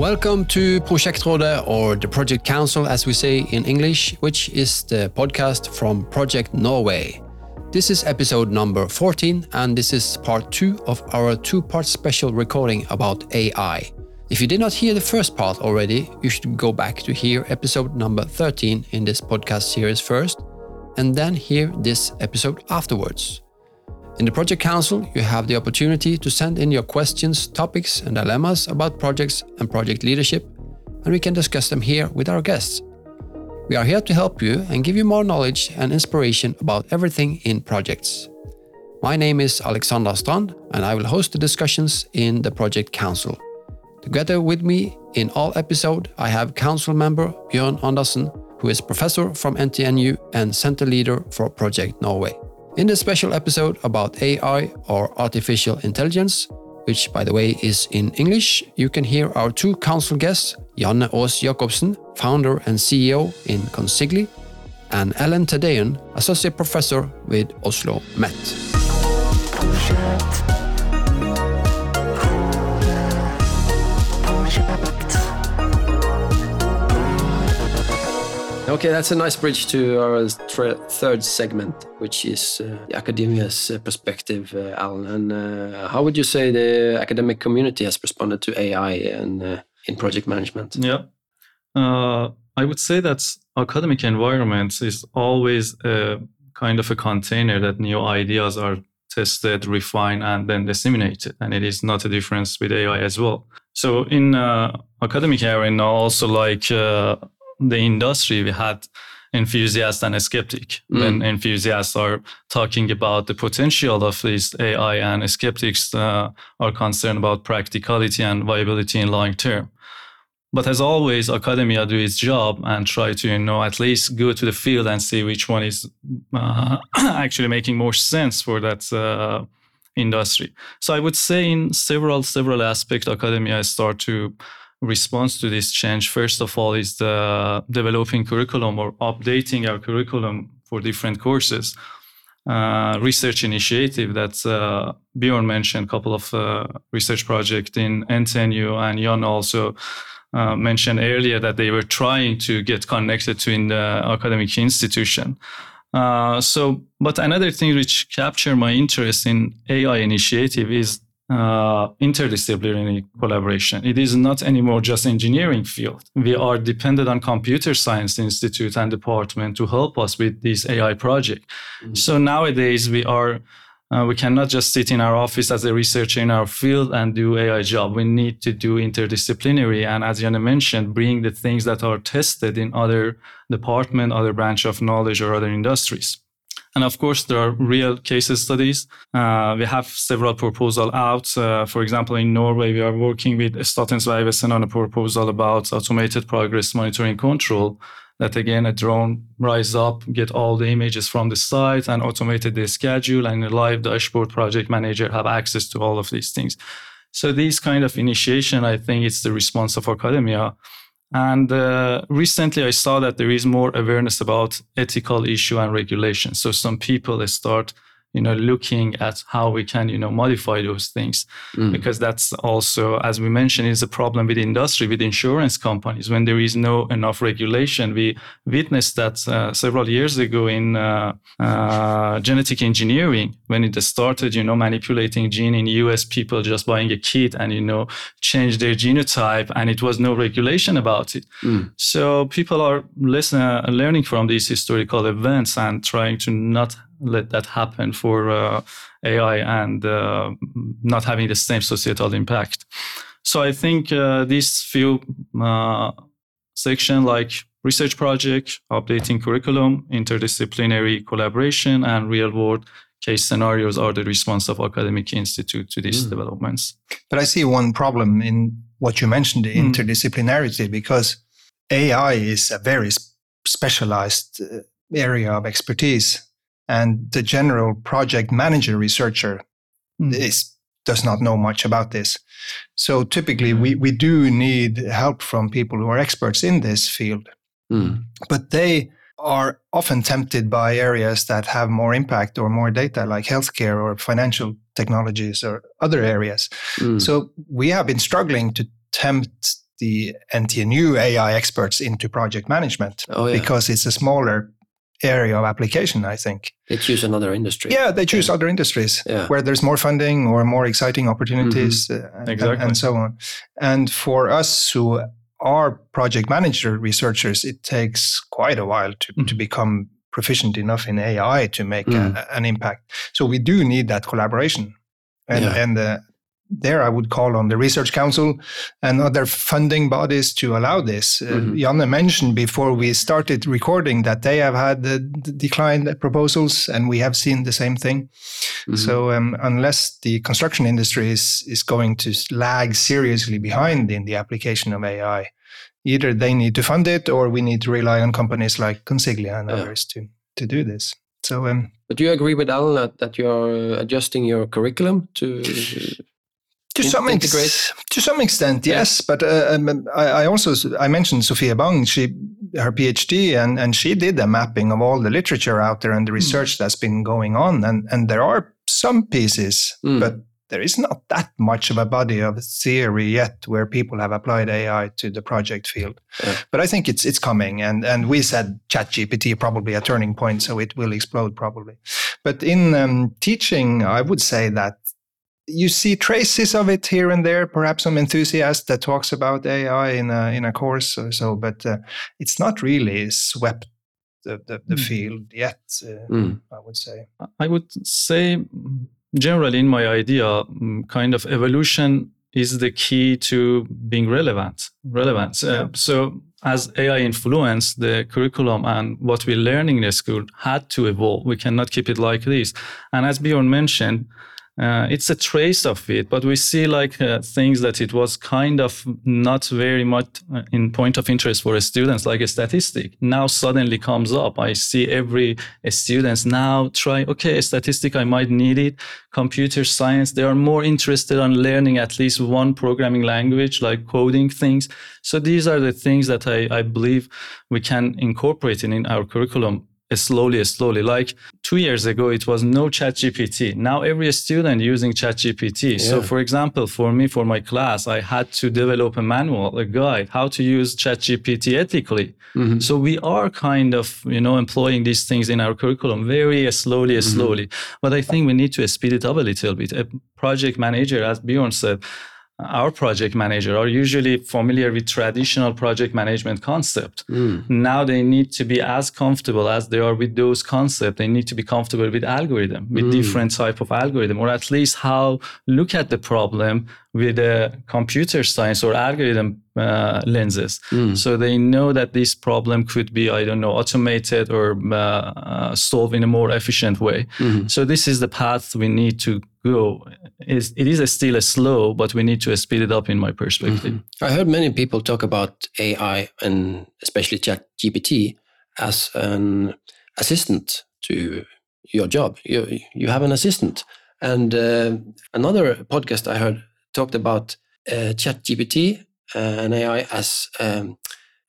Welcome to Prosjektrådet, or the Project Council as we say in English, which is the podcast from Project Norway. This is episode number 14, and this is part two of our two part special recording about AI. If you did not hear the first part already, you should go back to hear episode number 13 in this podcast series first, and then hear this episode afterwards. In the Project Council, you have the opportunity to send in your questions, topics, and dilemmas about projects and project leadership, and we can discuss them here with our guests. We are here to help you and give you more knowledge and inspiration about everything in projects. My name is Alexander Strand, and I will host the discussions in the Project Council. Together with me in all episode, I have Council member Bjørn Andersen, who is professor from NTNU and center leader for Project Norway. In this special episode about AI or artificial intelligence, which by the way is in English, you can hear our two council guests, Janne Aas Jacobsen, founder and CEO in Consigli, and Ellen Tadeon, associate professor with Oslo Met. Okay, that's a nice bridge to our third segment, which is uh, academia's uh, perspective, uh, Alan. And uh, how would you say the academic community has responded to AI and uh, in project management? Yeah, uh, I would say that academic environment is always a kind of a container that new ideas are tested, refined, and then disseminated. And it is not a difference with AI as well. So in academic area, also like the industry, we had enthusiasts and skeptics. skeptic. Mm. When enthusiasts are talking about the potential of this AI and skeptics uh, are concerned about practicality and viability in long term. But as always, academia do its job and try to, you know, at least go to the field and see which one is uh, actually making more sense for that uh, industry. So I would say in several several aspects, academia start to response to this change, first of all, is the developing curriculum or updating our curriculum for different courses. Uh, research initiative that uh, Bjorn mentioned, a couple of uh, research projects in NTNU, and Jan also uh, mentioned earlier that they were trying to get connected to in the academic institution. Uh, so, but another thing which captured my interest in AI initiative is uh, interdisciplinary collaboration. It is not anymore just engineering field. We are dependent on computer science institute and department to help us with this AI project. Mm-hmm. So nowadays we are uh, we cannot just sit in our office as a researcher in our field and do AI job. We need to do interdisciplinary and, as Janne mentioned, bring the things that are tested in other department, other branch of knowledge, or other industries. And of course, there are real case studies. Uh, we have several proposals out. Uh, for example, in Norway, we are working with Statens on a proposal about automated progress monitoring control. That again, a drone rise up, get all the images from the site, and automated the schedule, and a live dashboard project manager have access to all of these things. So these kind of initiation, I think, it's the response of academia and uh, recently, I saw that there is more awareness about ethical issue and regulation. So some people start you know looking at how we can you know modify those things mm. because that's also as we mentioned is a problem with industry with insurance companies when there is no enough regulation we witnessed that uh, several years ago in uh, uh, genetic engineering when it started you know manipulating gene in us people just buying a kit and you know change their genotype and it was no regulation about it mm. so people are listen, uh, learning from these historical events and trying to not let that happen for uh, AI and uh, not having the same societal impact. So I think uh, these few uh, section like research project, updating curriculum, interdisciplinary collaboration, and real world case scenarios are the response of academic institute to these mm. developments. But I see one problem in what you mentioned, the mm. interdisciplinarity, because AI is a very specialized uh, area of expertise and the general project manager researcher mm. is does not know much about this. So typically we, we do need help from people who are experts in this field. Mm. But they are often tempted by areas that have more impact or more data, like healthcare or financial technologies or other areas. Mm. So we have been struggling to tempt the NTNU AI experts into project management Oh, yeah. because it's a smaller area of application, I think. They choose another industry. Yeah, they choose other industries Yeah. where there's more funding or more exciting opportunities uh, and- Exactly. and, so on. And for us who are project manager researchers, it takes quite a while to, to Mhm. become proficient enough in AI to make Mm. a, an impact. So we do need that collaboration. And, Yeah. and uh, there I would call on the Research Council and other funding bodies to allow this. Uh, Mhm. Janne mentioned before we started recording that they have had the, the declined proposals and we have seen the same thing. Mhm. So um, unless the construction industry is, is going to lag seriously behind in the application of AI, either they need to fund it or we need to rely on companies like Consiglia and Yeah. others to, to do this. So um, But do you agree with Alan that, that you are uh, adjusting your curriculum to? To some ex- to some extent, Yeah. yes. But uh, um, I, I also I mentioned Sophia Bang. She her PhD and and she did a mapping of all the literature out there and the research that's been going on. And and there are some pieces, Mm. but there is not that much of a body of theory yet where people have applied AI to the project field. Yeah. But I think it's it's coming. And and we said ChatGPT probably a turning point, so it will explode probably. But in um, teaching, I would say that you see traces of it here and there. Perhaps some enthusiast that talks about AI in a in a course or so, but uh, it's not really swept the the, the Mm. field yet. Uh, Mm. I would say. I would say, mm, generally, in my idea, mm, kind of evolution is the key to being relevant. Relevant. Yeah. Uh, so, as AI influenced the curriculum and what we're learning in the school had to evolve. We cannot keep it like this. And as Bjorn mentioned, uh, it's a trace of it, but we see like uh, things that it was kind of not very much uh, in point of interest for students, like a statistic. Now suddenly comes up. I see every students now try. Okay, a statistic I might need it. Computer science, they are more interested on learning at least one programming language, like coding things. So these are the things that I, I believe we can incorporate in, in our curriculum slowly, slowly. Like two years ago, it was no chat GPT. Now every student using chat GPT. So for example, for me, for my class, I had to develop a manual, a guide, how to use chat GPT ethically. Mhm. So we are kind of, you know, employing these things in our curriculum very slowly, Mm-hmm. slowly. But I think we need to speed it up a little bit. A project manager, as Bjorn said, our project manager are usually familiar with traditional project management concept Mm. now they need to be as comfortable as they are with those concepts they need to be comfortable with algorithm with Mm. different type of algorithm or at least how look at the problem with a computer science or algorithm uh, lenses Mm. so they know that this problem could be i don't know automated or uh, uh, solved in a more efficient way Mhm. so this is the path we need to go is it is a still a slow but we need to speed it up in my perspective Mhm. I heard many people talk about AI and especially Chat GPT as an assistant to your job. You you have an assistant, and uh, another podcast I heard talked about uh, ChatGPT uh, and AI as um,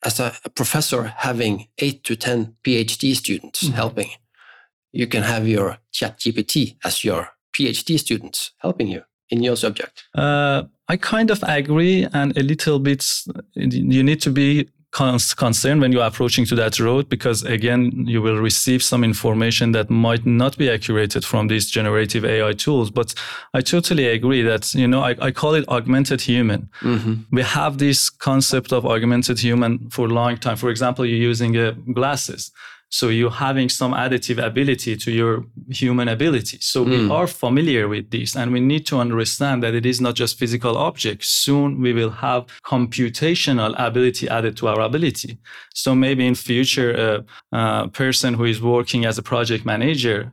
as a, a professor having eight to ten PhD students Mhm. helping. You can have your ChatGPT as your PhD students helping you in your subject. Uh, I kind of agree, and a little bit. You need to be cons- concerned when you're approaching to that road because again, you will receive some information that might not be accurate from these generative AI tools. But I totally agree that you know I, I call it augmented human. Mm-hmm. We have this concept of augmented human for a long time. For example, you're using uh, glasses. So you're having some additive ability to your human ability. So we Mm. are familiar with this and we need to understand that it is not just physical objects. Soon we will have computational ability added to our ability. So maybe in future, a uh, person who is working as a project manager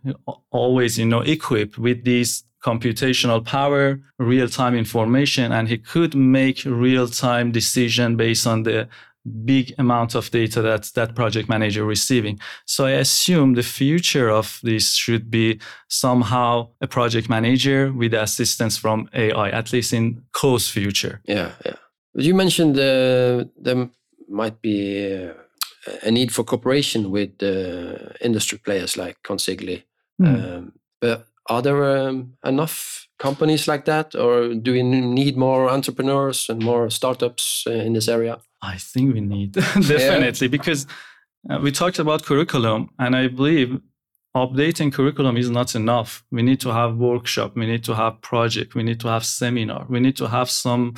always, you know, equipped with these computational power, real-time information, and he could make real-time decision based on the big amount of data that that project manager receiving. So I assume the future of this should be somehow a project manager with assistance from AI, at least in close future. Yeah, yeah. You mentioned uh, there might be uh, a need for cooperation with uh, industry players like Consigli. Hmm. Um, but are there um, enough companies like that, or do we need more entrepreneurs and more startups uh, in this area? I think we need definitely yeah. because uh, we talked about curriculum, and I believe updating curriculum is not enough. We need to have workshop, we need to have project, we need to have seminar, we need to have some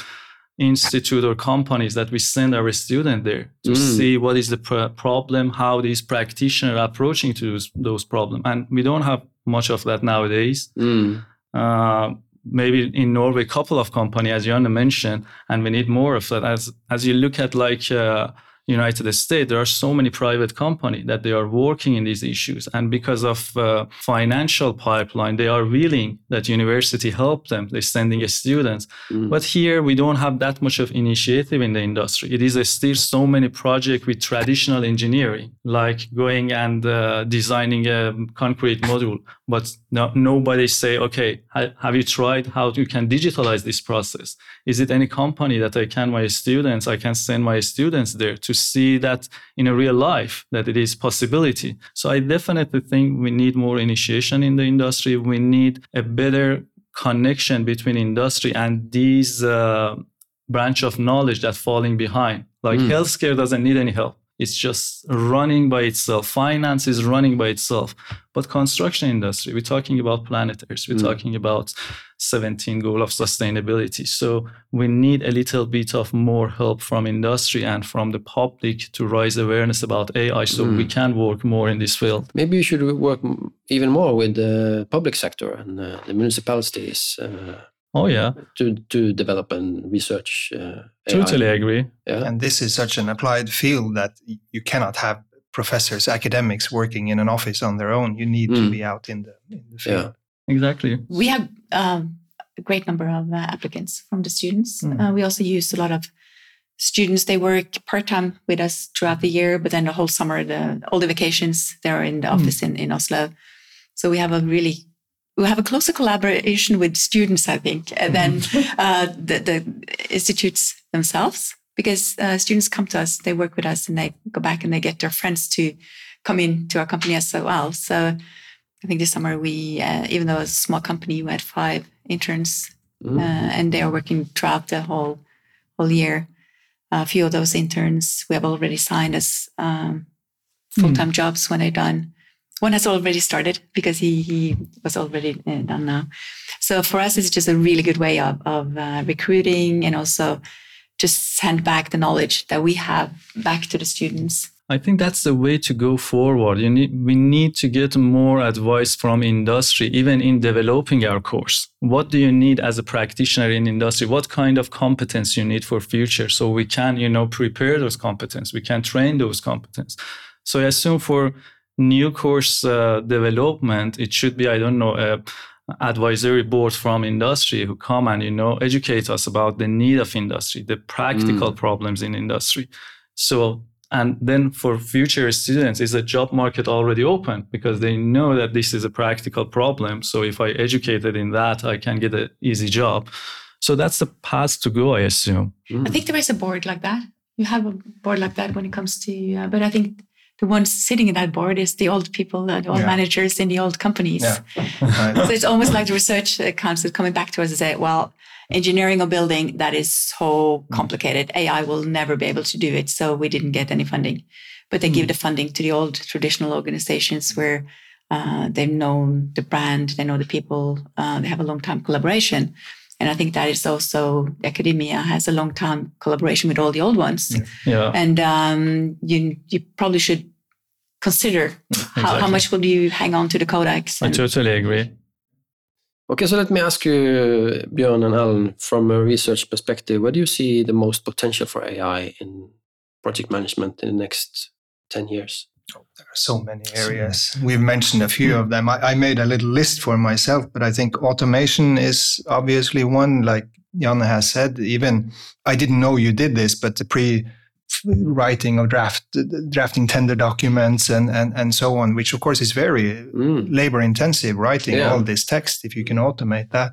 institute or companies that we send our student there to mm. see what is the pr- problem, how these practitioners are approaching to those, those problems. And we don't have much of that nowadays. Mm. Uh, maybe in Norway, a couple of companies, as Janne mentioned, and we need more of that. As as you look at like uh, United States, there are so many private companies that they are working in these issues, and because of uh, financial pipeline, they are willing that university help them. They're sending students, mm. but here we don't have that much of initiative in the industry. It is still so many projects with traditional engineering, like going and uh, designing a concrete module, but no, nobody say, okay, have you tried how you can digitalize this process? Is it any company that I can my students, I can send my students there to see that in a real life that it is possibility. So I definitely think we need more initiation in the industry. We need a better connection between industry and these uh, branch of knowledge that falling behind. Like mm. healthcare doesn't need any help. It's just running by itself. Finance is running by itself. But construction industry, we're talking about planet Earth. We're mm. talking about 17 goal of sustainability. So we need a little bit of more help from industry and from the public to raise awareness about AI so mm. we can work more in this field. Maybe you should work even more with the public sector and uh, the municipalities. Uh, Oh yeah, to to develop and research. Uh, totally agree. Yeah, and this is such an applied field that you cannot have professors, academics working in an office on their own. You need mm. to be out in the in the field. Yeah. Exactly. We have um, a great number of uh, applicants from the students. Mm. Uh, we also use a lot of students. They work part time with us throughout the year, but then the whole summer, the all the vacations, they're in the mm. office in in Oslo. So we have a really we have a closer collaboration with students, I think, than mm-hmm. uh, the, the, institutes themselves. Because uh, students come to us, they work with us, and they go back and they get their friends to come in to our company as well. So I think this summer we, uh, even though it's a small company, we had five interns, mm. and they are working throughout the whole whole year. A few of those interns we have already signed as um, full time mm. jobs when they're done one has already started because he, he was already uh, done now. So for us, it's just a really good way of, of uh, recruiting and also just send back the knowledge that we have back to the students. I think that's the way to go forward. You need, we need to get more advice from industry, even in developing our course. What do you need as a practitioner in industry? What kind of competence you need for future? So we can, you know, prepare those competence. We can train those competence. So I assume for new course uh, development, it should be, I don't know, a advisory board from industry who come and, you know, educate us about the need of industry, the practical mm. problems in industry. So, and then for future students, is the job market already open because they know that this is a practical problem. So if I educated in that, I can get an easy job. So that's the path to go, I assume. Mm. I think there is a board like that. You have a board like that when it comes to, uh, but I think the ones sitting in that board is the old people, the old yeah. managers in the old companies. Yeah. so it's almost like the research council coming back to us and say, well, engineering or building, that is so complicated. AI will never be able to do it. So we didn't get any funding. But they mm. give the funding to the old traditional organizations where uh, they've known the brand, they know the people, uh, they have a long time collaboration. And I think that is also academia has a long time collaboration with all the old ones. Yeah. And um, you you probably should consider exactly. how, how much will you hang on to the codex. I totally agree. Okay, so let me ask you, Björn and Alan, from a research perspective, where do you see the most potential for AI in project management in the next 10 years? Oh, there are so many areas. We've mentioned a few of them. I, I, made a little list for myself, but I think automation is obviously one, like Janne has said. Even I didn't know you did this, but the pre writing of draft drafting tender documents and, and and so on which of course is very mm. labor intensive writing yeah. all this text if you can automate that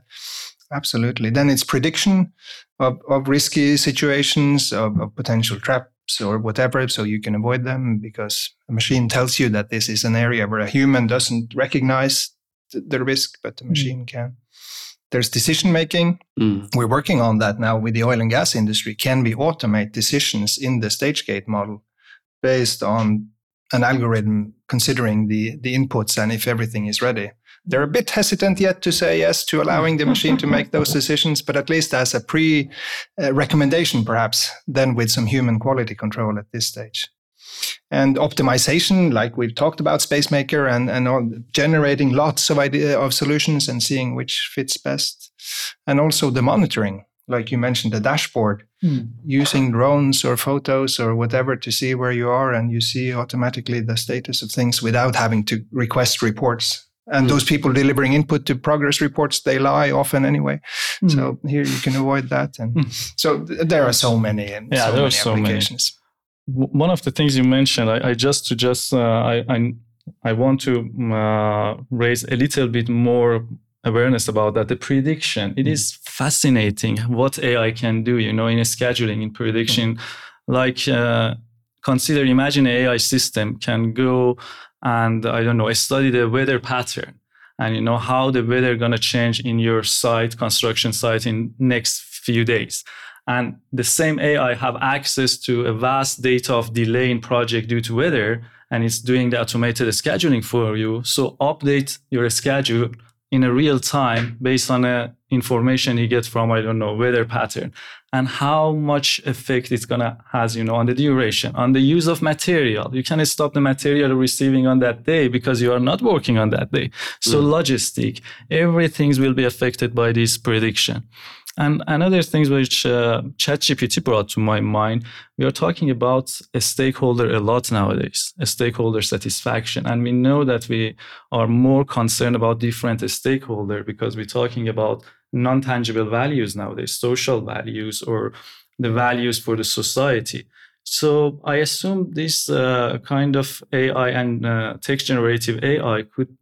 absolutely then it's prediction of, of risky situations of, of potential traps or whatever so you can avoid them because a machine tells you that this is an area where a human doesn't recognize the risk, but the machine mm. can. There's decision making. Mm. We're working on that now with the oil and gas industry. Can we automate decisions in the stage gate model based on an algorithm considering the, the inputs and if everything is ready? They're a bit hesitant yet to say yes to allowing the machine to make those decisions, but at least as a pre uh, recommendation, perhaps, then with some human quality control at this stage and optimization, like we've talked about, SpaceMaker and and all, generating lots of idea of solutions and seeing which fits best, and also the monitoring, like you mentioned, the dashboard, mm. using drones or photos or whatever to see where you are, and you see automatically the status of things without having to request reports. And mm. those people delivering input to progress reports, they lie often anyway. Mm. So here you can avoid that. And hmm. so th- there are so many and yeah, so there many are so applications. Many one of the things you mentioned, I, I just to just uh, I, I, I want to uh, raise a little bit more awareness about that. The prediction it is fascinating what AI can do. You know, in scheduling, in prediction, like uh, consider imagine an AI system can go and I don't know study the weather pattern and you know how the weather gonna change in your site construction site in next few days and the same AI have access to a vast data of delay in project due to weather, and it's doing the automated scheduling for you. So update your schedule in a real time based on the information you get from I don't know weather pattern and how much effect it's gonna has you know on the duration on the use of material you can stop the material receiving on that day because you are not working on that day so mm. logistic everything will be affected by this prediction and another things which uh, ChatGPT brought to my mind, we are talking about a stakeholder a lot nowadays, a stakeholder satisfaction. And we know that we are more concerned about different stakeholder because we're talking about non-tangible values nowadays, social values or the values for the society. So I assume this uh, kind of AI and uh, text generative AI could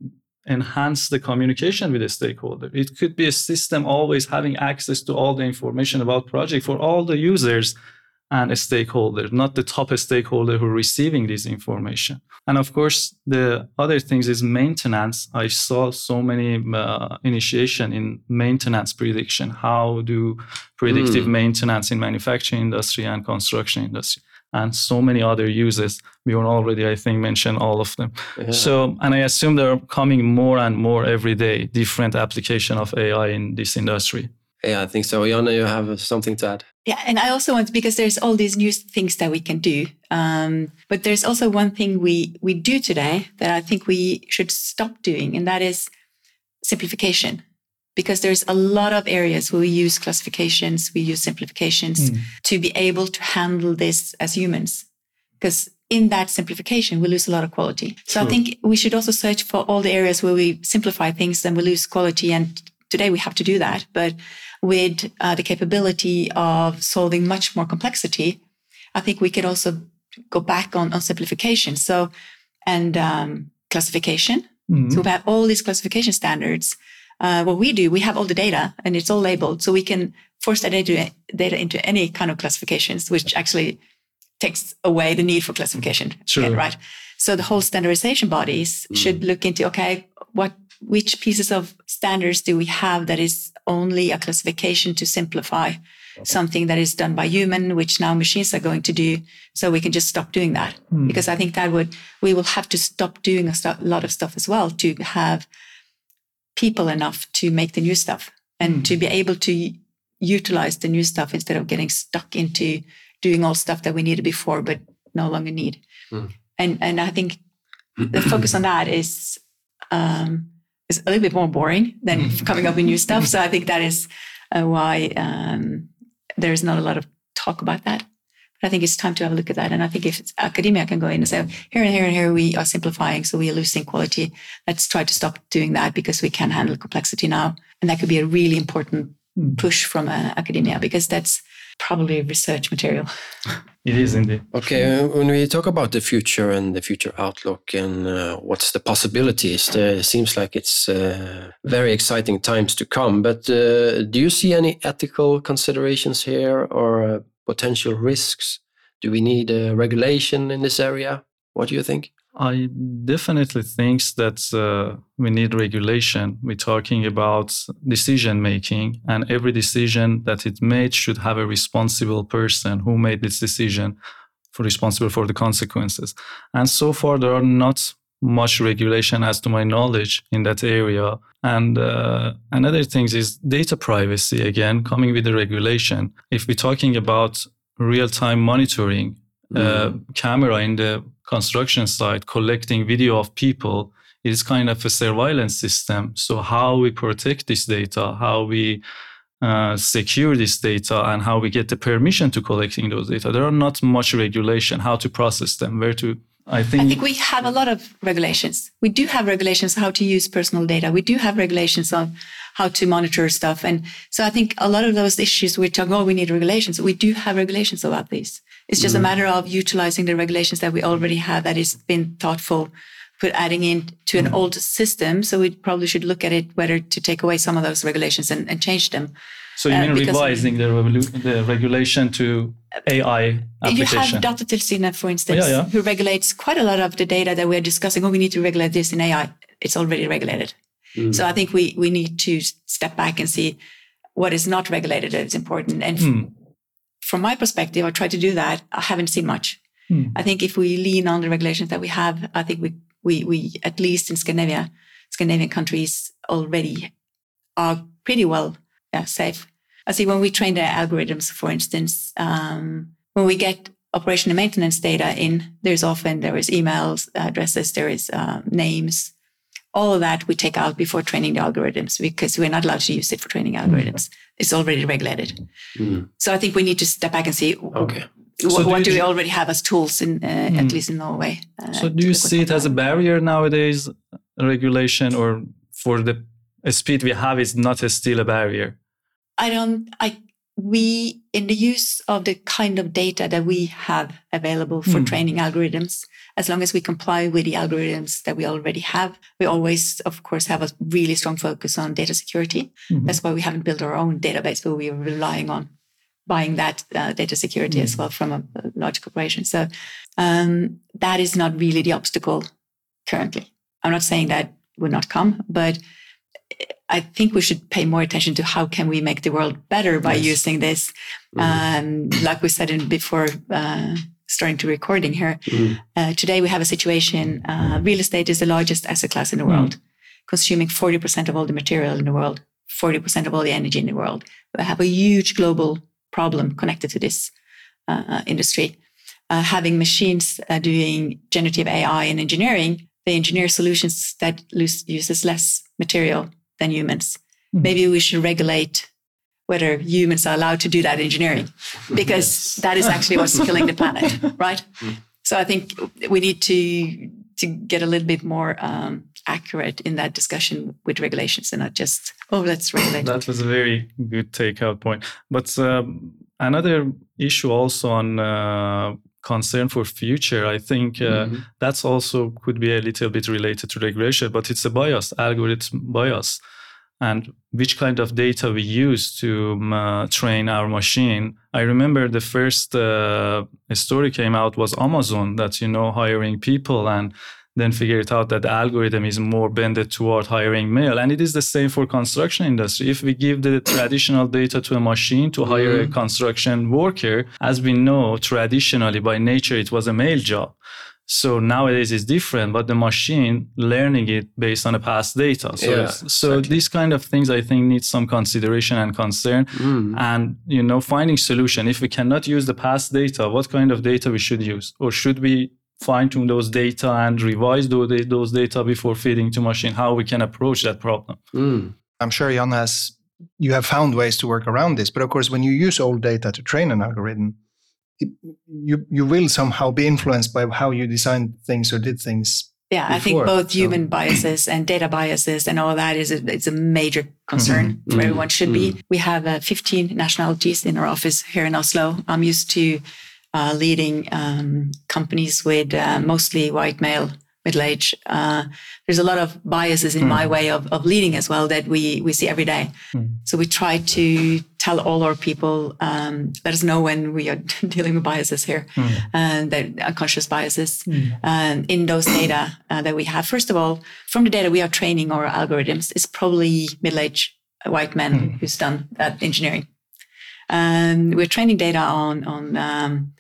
enhance the communication with the stakeholder. It could be a system always having access to all the information about project for all the users and a stakeholder, not the top stakeholder who are receiving this information. And of course, the other things is maintenance. I saw so many uh, initiation in maintenance prediction. How do predictive mm. maintenance in manufacturing industry and construction industry? And so many other uses. Bjorn already, I think, mentioned all of them. Yeah. So, and I assume there are coming more and more every day, different application of AI in this industry. Yeah, I think so. Janne, you have something to add? Yeah, and I also want because there's all these new things that we can do, um, but there's also one thing we we do today that I think we should stop doing, and that is simplification because there's a lot of areas where we use classifications, we use simplifications mm. to be able to handle this as humans. Because in that simplification, we lose a lot of quality. So True. I think we should also search for all the areas where we simplify things and we lose quality. And today we have to do that. But with uh, the capability of solving much more complexity, I think we could also go back on, on simplification. So, and um, classification. Mm. So we have all these classification standards uh, what we do, we have all the data and it's all labeled. So we can force that data, data into any kind of classifications, which actually takes away the need for classification. Again, right. So the whole standardization bodies mm. should look into, okay, what, which pieces of standards do we have that is only a classification to simplify something that is done by human, which now machines are going to do. So we can just stop doing that mm. because I think that would, we will have to stop doing a lot of stuff as well to have people enough to make the new stuff and mm. to be able to utilize the new stuff instead of getting stuck into doing all stuff that we needed before but no longer need. Mm. And and I think the focus on that is um, is a little bit more boring than coming up with new stuff. So I think that is uh, why um, there is not a lot of talk about that. I think it's time to have a look at that. And I think if academia can go in and say, here and here and here we are simplifying, so we are losing quality. Let's try to stop doing that because we can handle complexity now. And that could be a really important hmm. push from uh, academia because that's probably research material. It is indeed. Okay, uh, when we talk about the future and the future outlook and uh, what's the possibilities, it seems like it's uh, very exciting times to come. But uh, do you see any ethical considerations here or uh, potential risks? Do we need a regulation in this area? What do you think? I definitely think that uh, we need regulation. We're talking about decision making, and every decision that it made should have a responsible person who made this decision, for responsible for the consequences. And so far, there are not much regulation, as to my knowledge, in that area. And uh, another thing is data privacy. Again, coming with the regulation. If we're talking about real-time monitoring, mm. uh, mm-hmm. camera in the construction site collecting video of people is kind of a surveillance system. So how we protect this data, how we uh, secure this data, and how we get the permission to collecting those data. There are not much regulation how to process them, where to. I think, I think we have a lot of regulations. We do have regulations how to use personal data. We do have regulations on how to monitor stuff. And so I think a lot of those issues we're talking, oh, we need regulations. We do have regulations about these. It's just mm. a matter of utilizing the regulations that we already have that has been thoughtful, put adding in to an mm. old system. So we probably should look at it whether to take away some of those regulations and, and change them. So you uh, mean uh, revising the, the regulation to AI application? You have Datatilsynet, for instance, yeah, yeah. who regulates quite a lot of the data that we're discussing. Oh, we need to regulate this in AI. It's already regulated. Mm. So I think we we need to step back and see what is not regulated that is important. And mm. from my perspective, I try to do that. I haven't seen much. Mm. I think if we lean on the regulations that we have, I think we we we at least in Scandinavia, Scandinavian countries already are pretty well yeah, safe. I see when we train the algorithms, for instance, um, when we get operation and maintenance data in, there's often there is emails, addresses, there is uh, names, all of that we take out before training the algorithms because we're not allowed to use it for training algorithms. It's already regulated. Mm. So I think we need to step back and see okay. what, so do, what do we already have as tools in uh, mm. at least in Norway. Uh, so do you see it as a barrier nowadays, regulation, or for the speed we have is not a still a barrier? I don't. I we in the use of the kind of data that we have available for mm. training algorithms as long as we comply with the algorithms that we already have we always of course have a really strong focus on data security mm-hmm. that's why we haven't built our own database but we are relying on buying that uh, data security mm. as well from a, a large corporation so um, that is not really the obstacle currently i'm not saying that would not come but I think we should pay more attention to how can we make the world better by yes. using this. Mm-hmm. Um, like we said in before uh, starting to recording here, mm-hmm. uh, today we have a situation. Uh, real estate is the largest asset class in the world, mm-hmm. consuming forty percent of all the material in the world, forty percent of all the energy in the world. We have a huge global problem connected to this uh, industry. Uh, having machines uh, doing generative AI and engineering, they engineer solutions that uses less material than humans. Mm-hmm. Maybe we should regulate whether humans are allowed to do that engineering because that is actually what's killing the planet, right? Hmm. So I think we need to to get a little bit more um, accurate in that discussion with regulations and not just oh let's regulate. That was a very good takeout point. But um, another issue also on uh, concern for future i think uh, mm-hmm. that's also could be a little bit related to regulation but it's a bias algorithm bias and which kind of data we use to um, uh, train our machine i remember the first uh, story came out was amazon that you know hiring people and then figure it out that the algorithm is more bended toward hiring male. And it is the same for construction industry. If we give the traditional data to a machine to hire mm. a construction worker as we know traditionally by nature it was a male job. So nowadays it's different but the machine learning it based on the past data. So yeah, so exactly. these kind of things i think need some consideration and concern. Mm. and you know finding solution. If we cannot use the past data what kind of data we should use? Or should we fine tune those data and revise those, those data before feeding to machine, how we can approach that problem. Mm. I'm sure Jan has, you have found ways to work around this. But of course, when you use old data to train an algorithm, it, you, you will somehow be influenced by how you designed things or did things. Yeah, before. I think both so. human biases and data biases and all that is a, it's a major concern mm-hmm. for mm-hmm. everyone should mm-hmm. be. We have uh, 15 nationalities in our office here in Oslo. I'm used to uh, leading um, companies with uh, mostly white male middle age. Uh, there's a lot of biases in mm. my way of, of leading as well that we we see every day. Mm. So we try to tell all our people, um, let us know when we are dealing with biases here, mm. and that unconscious biases mm. um, in those data uh, that we have. First of all, from the data we are training our algorithms, it's probably middle-aged white men mm. who's done that engineering. Um, we're training data on on um,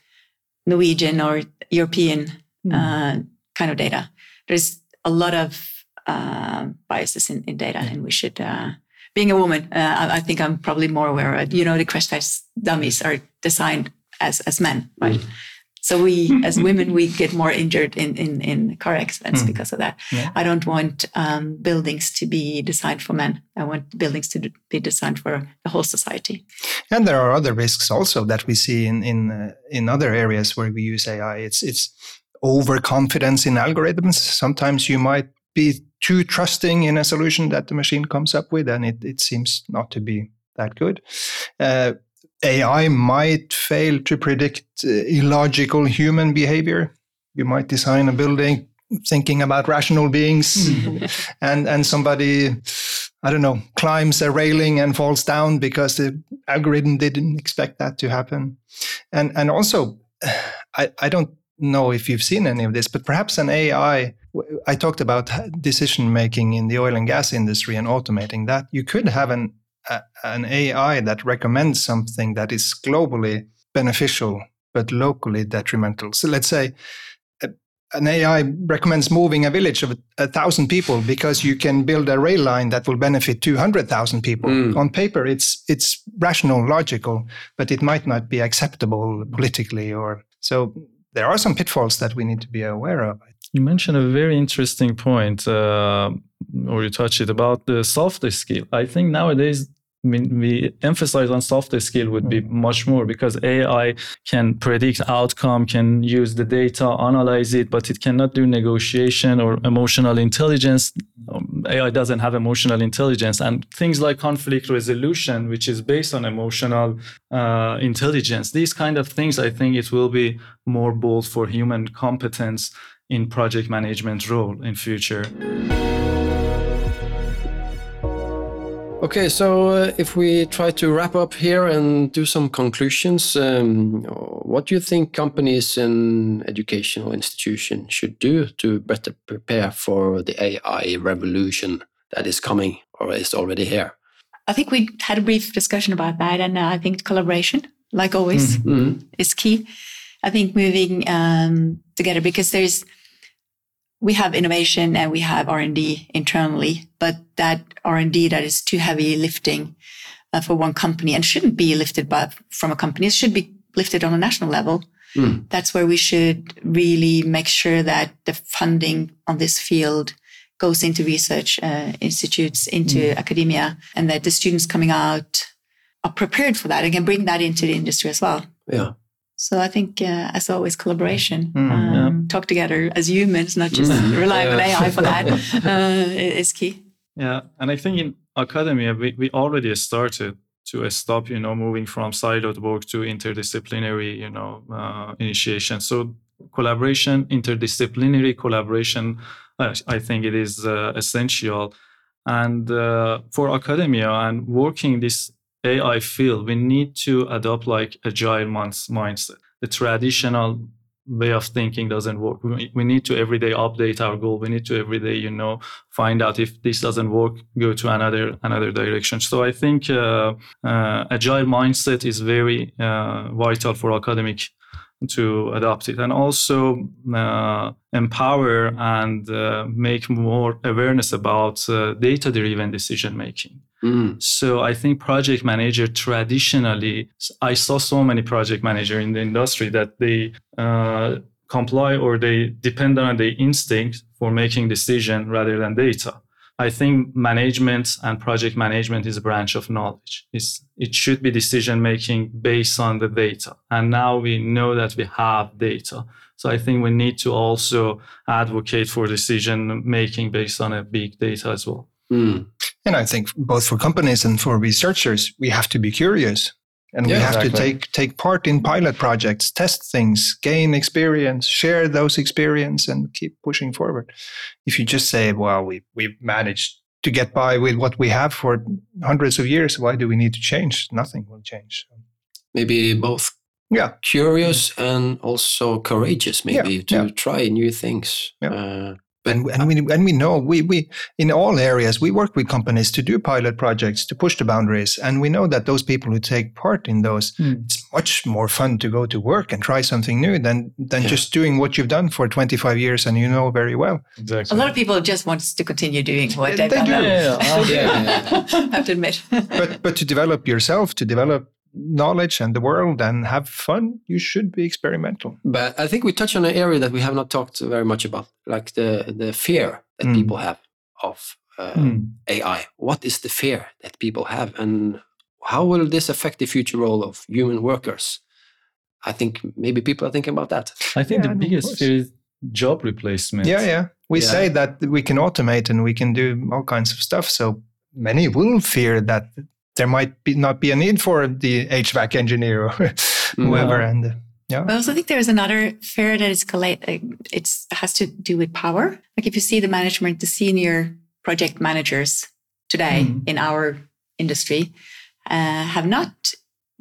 Norwegian or European mm. uh, kind of data. There's a lot of uh, biases in, in data, and we should. Uh, being a woman, uh, I, I, think I'm probably more aware of. You know, the crash test dummies are designed as as men, right? Mm. So we, as women, we get more injured in in, in car accidents mm. because of that. Yeah. I don't want um, buildings to be designed for men. I want buildings to be designed for the whole society. And there are other risks also that we see in in uh, in other areas where we use AI. It's it's overconfidence in algorithms. Sometimes you might be too trusting in a solution that the machine comes up with, and it, it seems not to be that good. Uh, AI might fail to predict uh, illogical human behavior. You might design a building thinking about rational beings, and and somebody, I don't know, climbs a railing and falls down because the algorithm didn't expect that to happen, and and also, I I don't know if you've seen any of this, but perhaps an AI. I talked about decision making in the oil and gas industry and automating that. You could have an a, an AI that recommends something that is globally beneficial but locally detrimental. So let's say an AI recommends moving a village of a thousand people because you can build a rail line that will benefit 200,000 people. Mm. On paper, it's, it's rational, logical, but it might not be acceptable politically or so there are some pitfalls that we need to be aware of. You mentioned a very interesting point, uh, or you touched it about the soft skill. I think nowadays I mean, we emphasize on soft skill would be mm-hmm. much more because AI can predict outcome, can use the data, analyze it, but it cannot do negotiation or emotional intelligence. Um, AI doesn't have emotional intelligence, and things like conflict resolution, which is based on emotional uh, intelligence. These kind of things, I think, it will be more bold for human competence in project management role in future. Okay, so uh, if we try to wrap up here and do some conclusions, um, what do you think companies and educational institutions should do to better prepare for the AI revolution that is coming or is already here? I think we had a brief discussion about that, and uh, I think collaboration, like always, mm -hmm. is key. I think moving um, together because there's we have innovation and we have R&D internally, but that R&D that is too heavy lifting uh, for one company and shouldn't be lifted by, from a company. It should be lifted on a national level. Mm. That's where we should really make sure that the funding on this field goes into research uh, institutes, into mm. academia, and that the students coming out are prepared for that and can bring that into the industry as well. Yeah. So I think, uh, as always, collaboration, mm, um, yeah. talk together as humans, not just mm, rely on AI for that, uh, is key. Yeah, and I think in academia we, we already started to stop, you know, moving from siloed work to interdisciplinary, you know, uh, initiation. So collaboration, interdisciplinary collaboration, I think it is uh, essential. And uh, for academia and working this AI field, we need to adopt like agile mindset. The traditional way of thinking doesn't work. We need to everyday update our goal. We need to everyday, you know, find out if this doesn't work, go to another another direction. So I think uh, uh, agile mindset is very uh, vital for academic to adopt it and also uh, empower and uh, make more awareness about uh, data driven decision making mm. so i think project manager traditionally i saw so many project manager in the industry that they uh, comply or they depend on the instinct for making decision rather than data I think management and project management is a branch of knowledge. It's, it should be decision making based on the data. And now we know that we have data. So I think we need to also advocate for decision making based on a big data as well. Mm. And I think both for companies and for researchers, we have to be curious and yeah, we have exactly. to take take part in pilot projects test things gain experience share those experience and keep pushing forward if you just say well we we managed to get by with what we have for hundreds of years. Why do we need to change? Nothing will change. Maybe both Yeah, curious and also courageous, maybe Yeah, to yeah. try new things. Yeah. Uh, and, and we and we know we we in all areas we work with companies to do pilot projects to push the boundaries, and we know that those people who take part in those, Mm. it's much more fun to go to work and try something new than than Yeah. just doing what you've done for 25 years and you know very well. Exactly. A lot of people just want to continue doing what They- they've they done. do. Yeah, yeah, yeah. I have to admit. But but to develop yourself, to develop knowledge and the world and have fun, you should be experimental. But I think we touch on an area that we have not talked very much about, like the the fear that Mm. people have of uh, Mm. AI. What is the fear that people have, and how will this affect the future role of human workers? I think maybe people are thinking about that. I think Yeah, the biggest fear is job replacement. Yeah, yeah. We Yeah. say that we can automate and we can do all kinds of stuff. So many will fear that there might be not be a need for the HVAC engineer or whoever. And uh, yeah, I also think there's another fear that colla- uh, it's has to do with power. Like if you see the management, the senior project managers today Mm. in our industry uh, have not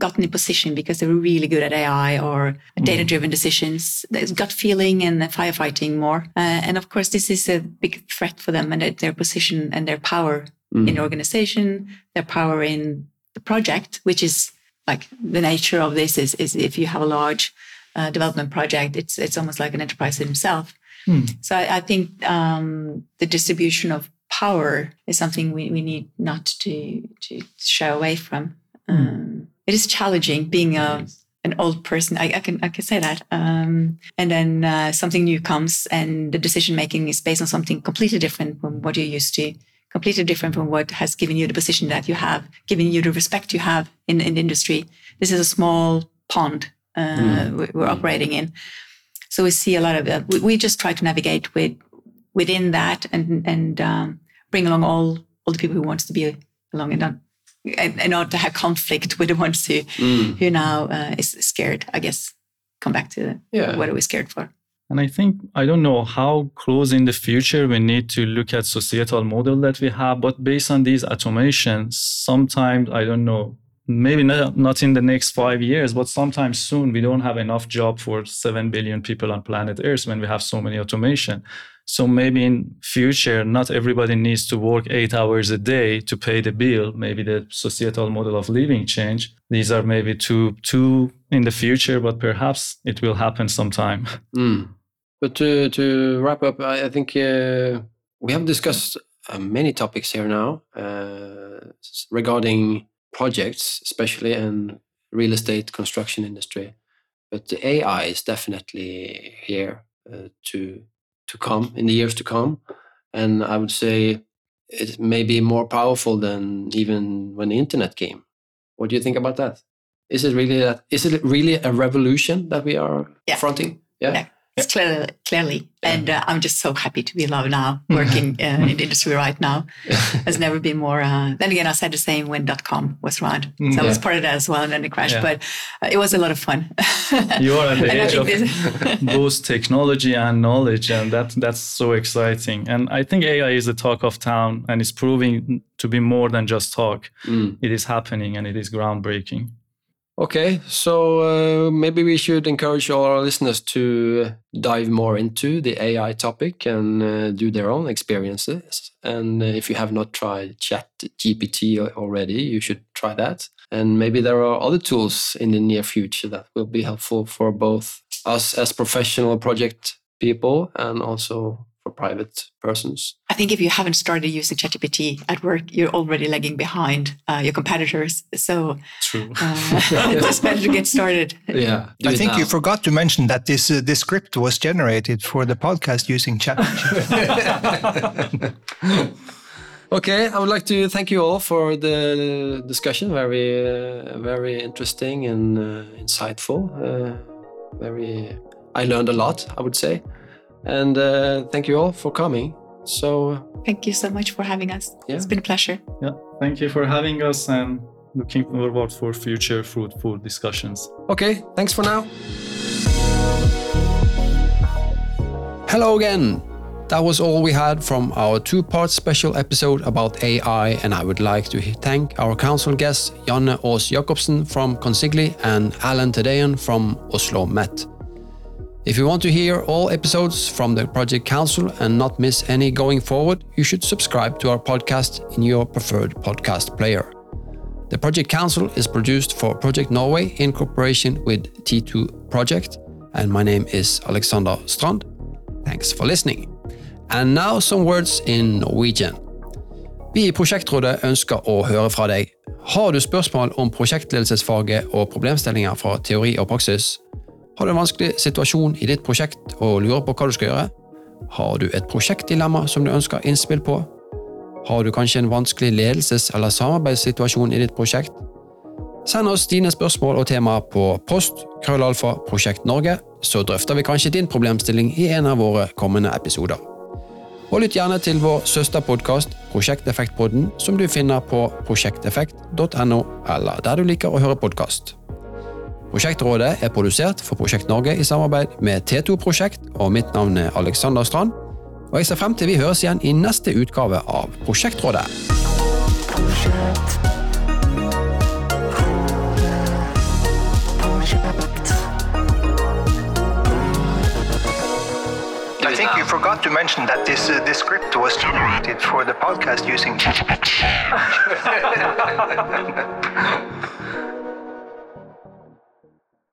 gotten in position because they were really good at AI or data-driven decisions. There's gut feeling and firefighting more. Uh, and of course, this is a big threat for them and their- their position and their power Mm. in the organization, their power in the project, which is like the nature of this is, is if you have a large uh, development project, it's it's almost like an enterprise in itself. Hmm. So I, I think um, the distribution of power is something we, we need not to to shy away from. Um, it is challenging being a an old person. I, I can I can say that. Um, and then uh, something new comes, and the decision making is based on something completely different from what you're used to completely different from what has given you the position that you have, given you the respect you have in, in the industry. This is a small pond uh, we- we're operating in. So we see a lot of that. We, we just try to navigate with within that and and um, bring along all all the people who wants to be along and not and, and not to have conflict with the ones who Mm. who now uh, is scared. I guess come back to Yeah. what are we scared for? And I think I don't know how close in the future we need to look at societal model that we have, but based on these automations, sometimes I don't know, maybe not, not in the next five years, but sometime soon we don't have enough job for seven billion people on planet Earth when we have so many automation. So maybe in future, not everybody needs to work eight hours a day to pay the bill. Maybe the societal model of living change. These are maybe two two in the future, but perhaps it will happen sometime. Mm. But to, to wrap up, I, I think uh, we have discussed uh, many topics here now uh, regarding projects, especially in real estate construction industry. But the AI is definitely here uh, to to come in the years to come, and I would say it may be more powerful than even when the internet came. What do you think about that? Is it really that? Is it really a revolution that we are Yeah. fronting? Yeah. Yeah. It's clearly, clearly, and uh, I'm just so happy to be alive now, working uh, in the industry right now. Has never been more. Uh, then again, I said the same when dot com was around, so I was part of that as well, and then it crashed. Yeah. But uh, it was a lot of fun. you are at the edge of both technology and knowledge and that that's so exciting and i think ai is the talk of town and it's proving to be more than just talk Mm. it is happening and it is groundbreaking Okay, so uh, maybe we should encourage all our listeners to dive more into the AI topic and uh, do their own experiences. And uh, if you have not tried Chat GPT already, you should try that. And maybe there are other tools in the near future that will be helpful for both us as professional project people and also for private persons. I think if you haven't started using ChatGPT at work, you're already lagging behind uh, your competitors. So true uh, it's better to get started. Yeah, do I it think you forgot to mention that this uh, this script was generated for the podcast using chat. Okay, I would like to thank you all for the discussion. Very, uh, very interesting and uh, insightful. Uh, very, I learned a lot, I would say. And uh, thank you all for coming. So, Thank you so much for having us. Yeah. It's been a pleasure. yeah thank you for having us and looking forward for future fruitful discussions okay, thanks for now. Hello again. That was all we had from our two part special episode about AI, and I would like to thank our council guests Janne Aas Jacobsen from Consigli and Alan Tedean from Oslo Met. If you want to hear all episodes from the Project Council and not miss any going forward, you should subscribe to our podcast in your preferred podcast player. The Project Council is produced for Project Norway in cooperation with T2 Project, and my name is Alexander Strand. Thanks for listening. And now some words in Norwegian. Vi i Prosjektrådet ønsker å høre fra deg. Har du spørsmål om prosjektledelsesfaget og problemstillinger fra teori og praksis? Har du en vanskelig situasjon i ditt prosjekt og lurer på hva du skal gjøre? Har du et prosjektdilemma som du ønsker innspill på? Har du kanskje en vanskelig ledelses- eller samarbeidssituasjon i ditt prosjekt? Send oss dine spørsmål og temaer på post krøllalfa Prosjekt Norge, så drøfter vi kanskje din problemstilling i en av våre kommende episoder. Og lytt gjerne til vår søsterpodkast Prosjekteffektpodden, som du finner på prosjekteffekt.no, eller der du liker å høre podkast. Prosjektrådet er produsert for Prosjekt Norge i samarbeid med T2 Prosjekt, og mitt navn er Alexander Strand. Og jeg ser frem til vi høres igjen i neste utgave av Prosjektrådet. Prosjekt. I think you forgot to mention that this uh, this script was generated for the podcast using ChatGPT.